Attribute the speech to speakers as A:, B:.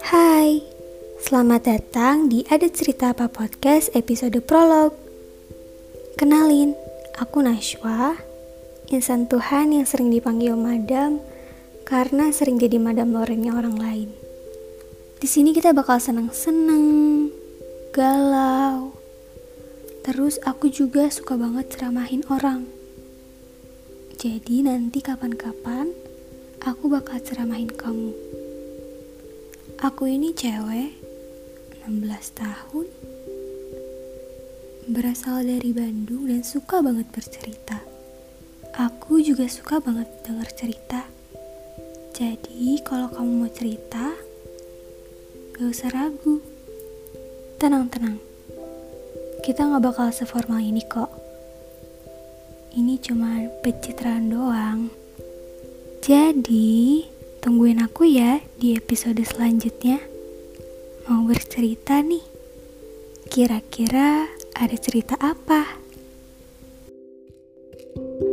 A: Hai, selamat datang di Ada Cerita Apa Podcast episode prolog. Kenalin, aku Nashwa, insan Tuhan yang sering dipanggil madam karena sering jadi madam lorengnya orang lain. Di sini kita bakal seneng-seneng, galau. Terus aku juga suka banget ceramahin orang. Jadi nanti kapan-kapan aku bakal ceramahin kamu. Aku ini cewek, 16 tahun, berasal dari Bandung dan suka banget bercerita. Aku juga suka banget denger cerita. Jadi kalau kamu mau cerita, gak usah ragu. Tenang-tenang, kita gak bakal seformal ini kok. Ini cuma pencitraan doang. Jadi, Tungguin aku ya di episode selanjutnya. Mau bercerita nih. Kira-kira ada cerita apa? thank you